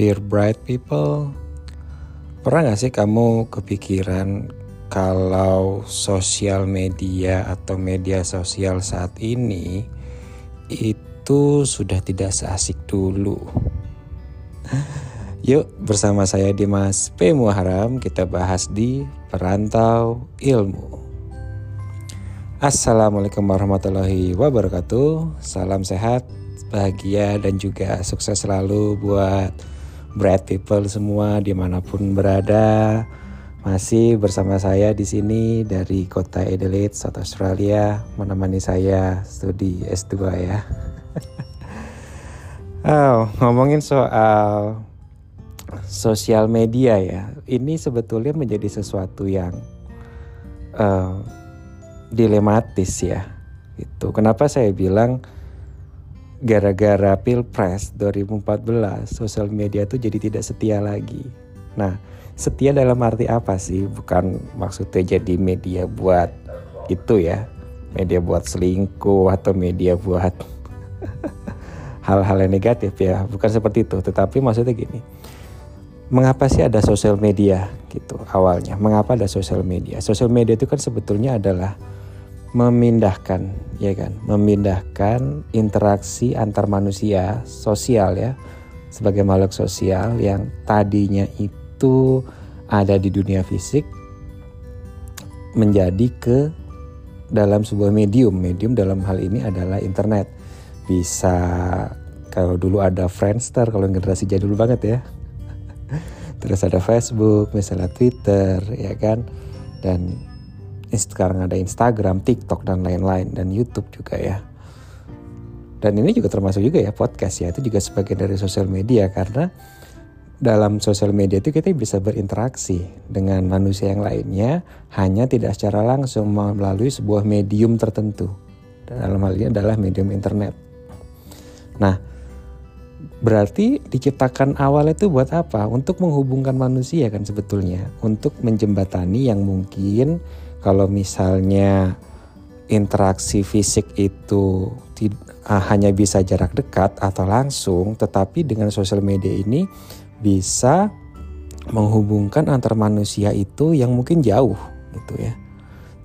Dear bright people, pernah gak sih kamu kepikiran kalau sosial media atau media sosial saat ini itu sudah tidak seasik dulu? Yuk bersama saya Dimas P. Muharam kita bahas di Perantau Ilmu. Assalamualaikum warahmatullahi wabarakatuh. Salam sehat, bahagia dan juga sukses selalu buat bright people semua di mana pun berada. Masih bersama saya di sini dari kota Adelaide, South Australia, menemani saya studi S2 ya. oh, ngomongin soal sosial media ya, ini sebetulnya menjadi sesuatu yang uh, dilematis ya. Itu kenapa saya bilang gara-gara Pilpres 2014 sosial media itu jadi tidak setia lagi. Nah, setia dalam arti apa sih? Bukan maksudnya jadi media buat itu ya, media buat selingkuh atau media buat hal-hal yang negatif ya, bukan seperti itu. Tetapi maksudnya gini, mengapa sih ada sosial media gitu awalnya? Mengapa ada sosial media? Sosial media itu kan sebetulnya adalah memindahkan ya kan? Memindahkan interaksi antar manusia sosial ya sebagai makhluk sosial yang tadinya itu ada di dunia fisik menjadi ke dalam sebuah medium. Medium dalam hal ini adalah internet. Bisa kalau dulu ada Friendster kalau generasi jadul banget ya. Terus ada Facebook misalnya Twitter ya kan? Dan sekarang ada Instagram, TikTok dan lain-lain dan YouTube juga ya. Dan ini juga termasuk juga ya podcast ya itu juga sebagian dari sosial media karena dalam sosial media itu kita bisa berinteraksi dengan manusia yang lainnya hanya tidak secara langsung melalui sebuah medium tertentu. Dalam hal ini adalah medium internet. Nah, berarti diciptakan awal itu buat apa? Untuk menghubungkan manusia kan sebetulnya, untuk menjembatani yang mungkin kalau misalnya interaksi fisik itu uh, hanya bisa jarak dekat atau langsung, tetapi dengan sosial media ini bisa menghubungkan antar manusia itu yang mungkin jauh gitu ya.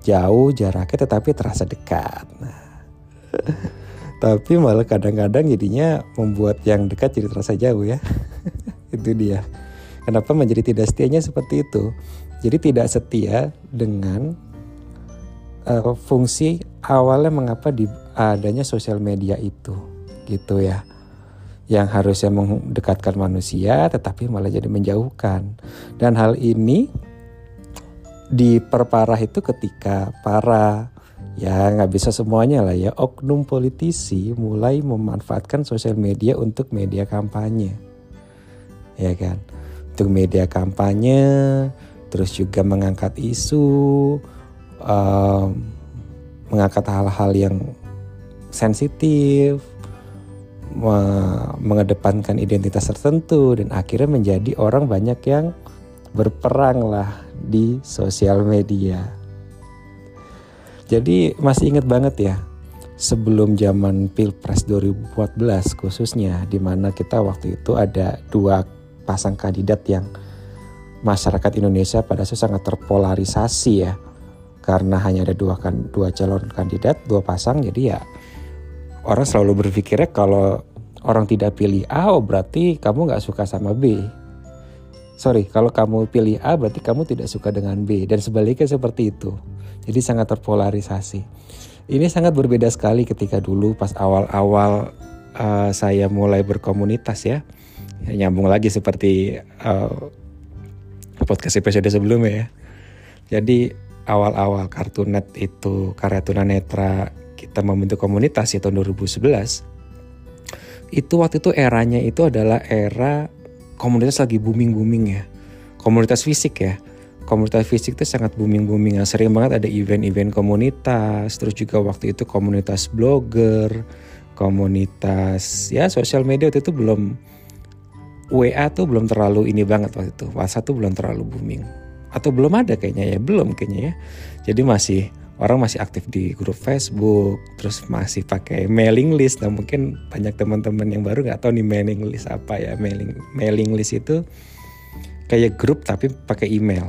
Jauh jaraknya tetapi terasa dekat. Nah, tapi malah kadang-kadang jadinya membuat yang dekat jadi terasa jauh ya. itu dia. Kenapa menjadi tidak setianya seperti itu? Jadi tidak setia dengan uh, fungsi awalnya mengapa di adanya sosial media itu gitu ya. Yang harusnya mendekatkan manusia tetapi malah jadi menjauhkan. Dan hal ini diperparah itu ketika para ya nggak bisa semuanya lah ya oknum politisi mulai memanfaatkan sosial media untuk media kampanye. Ya kan? Untuk media kampanye terus juga mengangkat isu uh, mengangkat hal-hal yang sensitif, me mengedepankan identitas tertentu dan akhirnya menjadi orang banyak yang berperang lah di sosial media. Jadi masih ingat banget ya sebelum zaman Pilpres 2014 khususnya di mana kita waktu itu ada dua pasang kandidat yang masyarakat Indonesia pada saat sangat terpolarisasi ya karena hanya ada dua kan dua calon kandidat dua pasang jadi ya orang selalu berpikirnya kalau orang tidak pilih A oh berarti kamu nggak suka sama B. Sorry kalau kamu pilih A berarti kamu tidak suka dengan B dan sebaliknya seperti itu. Jadi sangat terpolarisasi. Ini sangat berbeda sekali ketika dulu pas awal-awal uh, saya mulai berkomunitas ya. ya nyambung lagi seperti uh, podcast episode sebelumnya ya. Jadi awal-awal Kartunet itu karya tunanetra kita membentuk komunitas ya tahun 2011 itu waktu itu eranya itu adalah era komunitas lagi booming-booming ya. Komunitas fisik ya. Komunitas fisik itu sangat booming-booming. Ya. sering banget ada event-event komunitas terus juga waktu itu komunitas blogger komunitas ya sosial media waktu itu belum WA tuh belum terlalu ini banget waktu itu. WhatsApp tuh belum terlalu booming atau belum ada kayaknya ya belum kayaknya ya jadi masih orang masih aktif di grup Facebook, terus masih pakai mailing list. Nah mungkin banyak teman-teman yang baru nggak tahu nih mailing list apa ya mailing mailing list itu kayak grup tapi pakai email.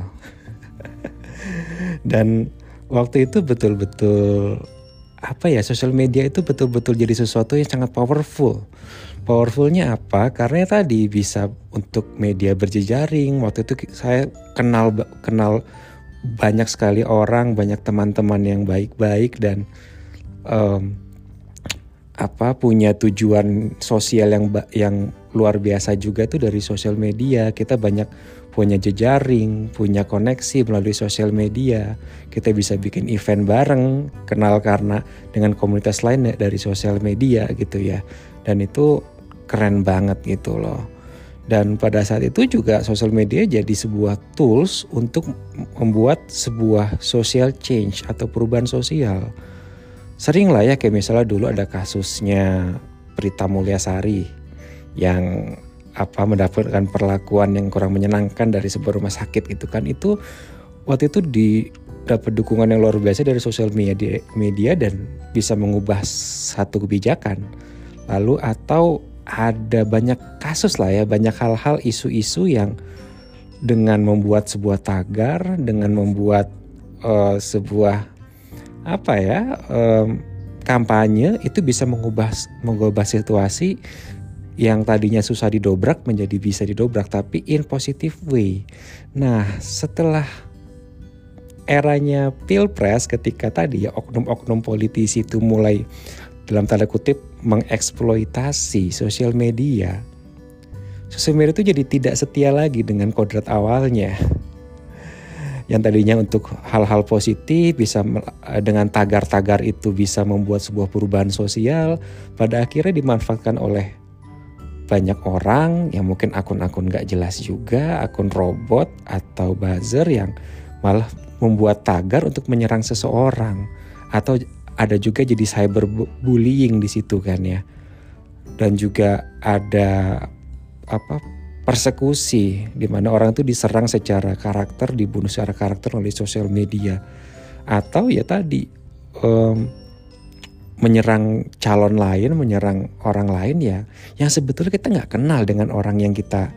Dan waktu itu betul-betul apa ya sosial media itu betul-betul jadi sesuatu yang sangat powerful. Powerfulnya apa? Karena tadi bisa untuk media berjejaring. Waktu itu saya kenal kenal banyak sekali orang, banyak teman-teman yang baik-baik dan um, apa punya tujuan sosial yang yang luar biasa juga tuh dari sosial media. Kita banyak punya jejaring, punya koneksi melalui sosial media. Kita bisa bikin event bareng, kenal karena dengan komunitas lain dari sosial media gitu ya. Dan itu keren banget gitu loh. Dan pada saat itu juga sosial media jadi sebuah tools untuk membuat sebuah social change atau perubahan sosial. Sering lah ya kayak misalnya dulu ada kasusnya Prita Mulyasari yang apa mendapatkan perlakuan yang kurang menyenangkan dari sebuah rumah sakit itu kan itu waktu itu di dapat dukungan yang luar biasa dari sosial media media dan bisa mengubah satu kebijakan lalu atau ada banyak kasus lah ya, banyak hal-hal isu-isu yang dengan membuat sebuah tagar, dengan membuat uh, sebuah apa ya um, kampanye itu bisa mengubah mengubah situasi yang tadinya susah didobrak menjadi bisa didobrak tapi in positive way. Nah, setelah eranya pilpres ketika tadi ya oknum-oknum politisi itu mulai dalam tanda kutip mengeksploitasi sosial media. Sosial media itu jadi tidak setia lagi dengan kodrat awalnya. Yang tadinya untuk hal-hal positif bisa dengan tagar-tagar itu bisa membuat sebuah perubahan sosial, pada akhirnya dimanfaatkan oleh banyak orang yang mungkin akun-akun gak jelas juga, akun robot atau buzzer yang malah membuat tagar untuk menyerang seseorang atau ada juga jadi cyberbullying di situ kan ya. Dan juga ada apa persekusi di mana orang itu diserang secara karakter, dibunuh secara karakter oleh sosial media. Atau ya tadi um, menyerang calon lain, menyerang orang lain ya, yang sebetulnya kita nggak kenal dengan orang yang kita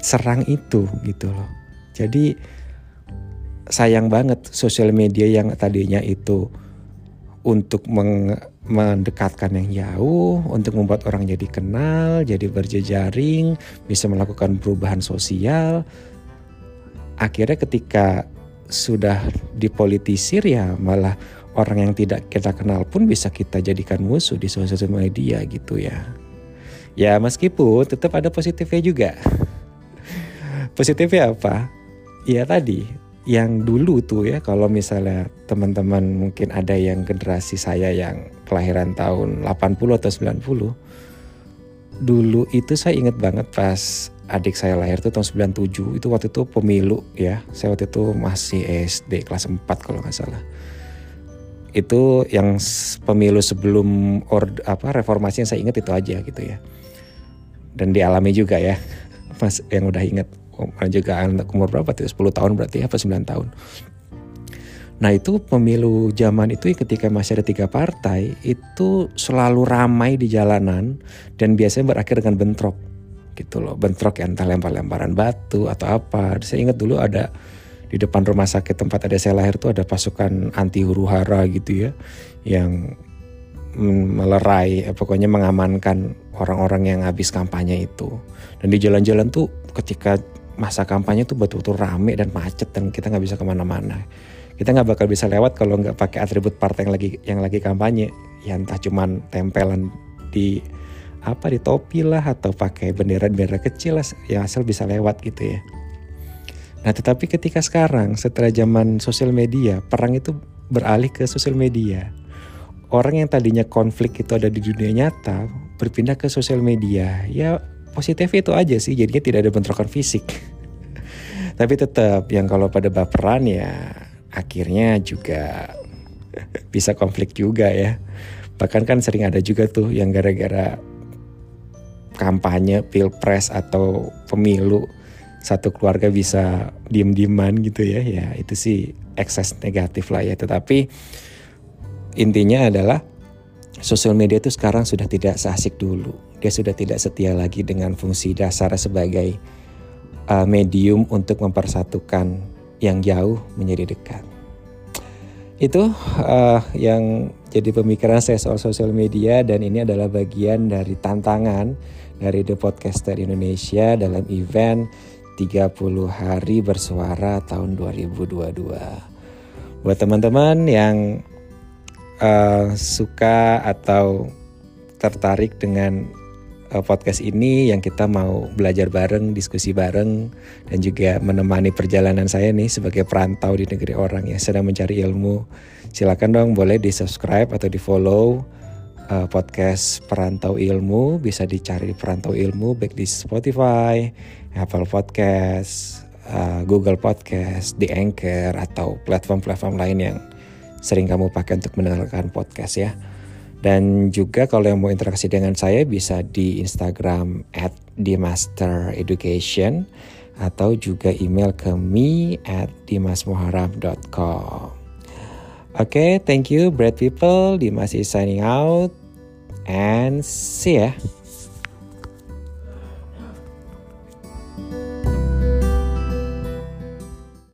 serang itu gitu loh. Jadi sayang banget sosial media yang tadinya itu untuk mendekatkan yang jauh, untuk membuat orang jadi kenal, jadi berjejaring, bisa melakukan perubahan sosial. Akhirnya ketika sudah dipolitisir ya malah orang yang tidak kita kenal pun bisa kita jadikan musuh di sosial media gitu ya. Ya meskipun tetap ada positifnya juga. Positifnya apa? Ya tadi yang dulu tuh ya kalau misalnya teman-teman mungkin ada yang generasi saya yang kelahiran tahun 80 atau 90 dulu itu saya inget banget pas adik saya lahir tuh tahun 97 itu waktu itu pemilu ya. Saya waktu itu masih SD kelas 4 kalau nggak salah. Itu yang pemilu sebelum or, apa reformasi yang saya ingat itu aja gitu ya. Dan dialami juga ya mas yang udah inget anak umur berapa tuh? 10 tahun berarti apa 9 tahun? Nah itu pemilu zaman itu ketika masih ada tiga partai itu selalu ramai di jalanan dan biasanya berakhir dengan bentrok gitu loh. Bentrok ya entah lempar-lemparan batu atau apa. Saya ingat dulu ada di depan rumah sakit tempat ada saya lahir tuh ada pasukan anti huru hara gitu ya yang melerai eh, pokoknya mengamankan orang-orang yang habis kampanye itu. Dan di jalan-jalan tuh ketika masa kampanye tuh betul-betul rame dan macet dan kita nggak bisa ke mana-mana. Kita nggak bakal bisa lewat kalau nggak pakai atribut partai yang lagi yang lagi kampanye. Ya entah cuman tempelan di apa di topi lah atau pakai bendera-bendera kecil lah yang asal bisa lewat gitu ya. Nah tetapi ketika sekarang setelah zaman sosial media perang itu beralih ke sosial media. Orang yang tadinya konflik itu ada di dunia nyata berpindah ke sosial media. Ya positif itu aja sih jadinya tidak ada bentrokan fisik tapi tetap yang kalau pada baperan ya akhirnya juga bisa konflik juga ya. Bahkan kan sering ada juga tuh yang gara-gara kampanye pilpres atau pemilu satu keluarga bisa diem-dieman gitu ya. Ya itu sih ekses negatif lah ya. Tetapi intinya adalah sosial media itu sekarang sudah tidak seasik dulu. Dia sudah tidak setia lagi dengan fungsi dasar sebagai uh, medium untuk mempersatukan yang jauh menjadi dekat itu uh, yang jadi pemikiran saya soal sosial media dan ini adalah bagian dari tantangan dari The Podcaster Indonesia dalam event 30 hari bersuara tahun 2022. Buat teman-teman yang uh, suka atau tertarik dengan uh, podcast ini yang kita mau belajar bareng, diskusi bareng dan juga menemani perjalanan saya nih sebagai perantau di negeri orang yang sedang mencari ilmu. Silakan dong boleh di-subscribe atau di-follow uh, podcast Perantau Ilmu bisa dicari Perantau Ilmu baik di Spotify, Apple Podcast, uh, Google Podcast, di Anchor atau platform-platform lain yang sering kamu pakai untuk mendengarkan podcast ya. Dan juga kalau yang mau interaksi dengan saya bisa di Instagram at dimastereducation atau juga email ke me at dimasmuharam.com. Oke, okay, thank you, bread people. Dimas is signing out and see ya.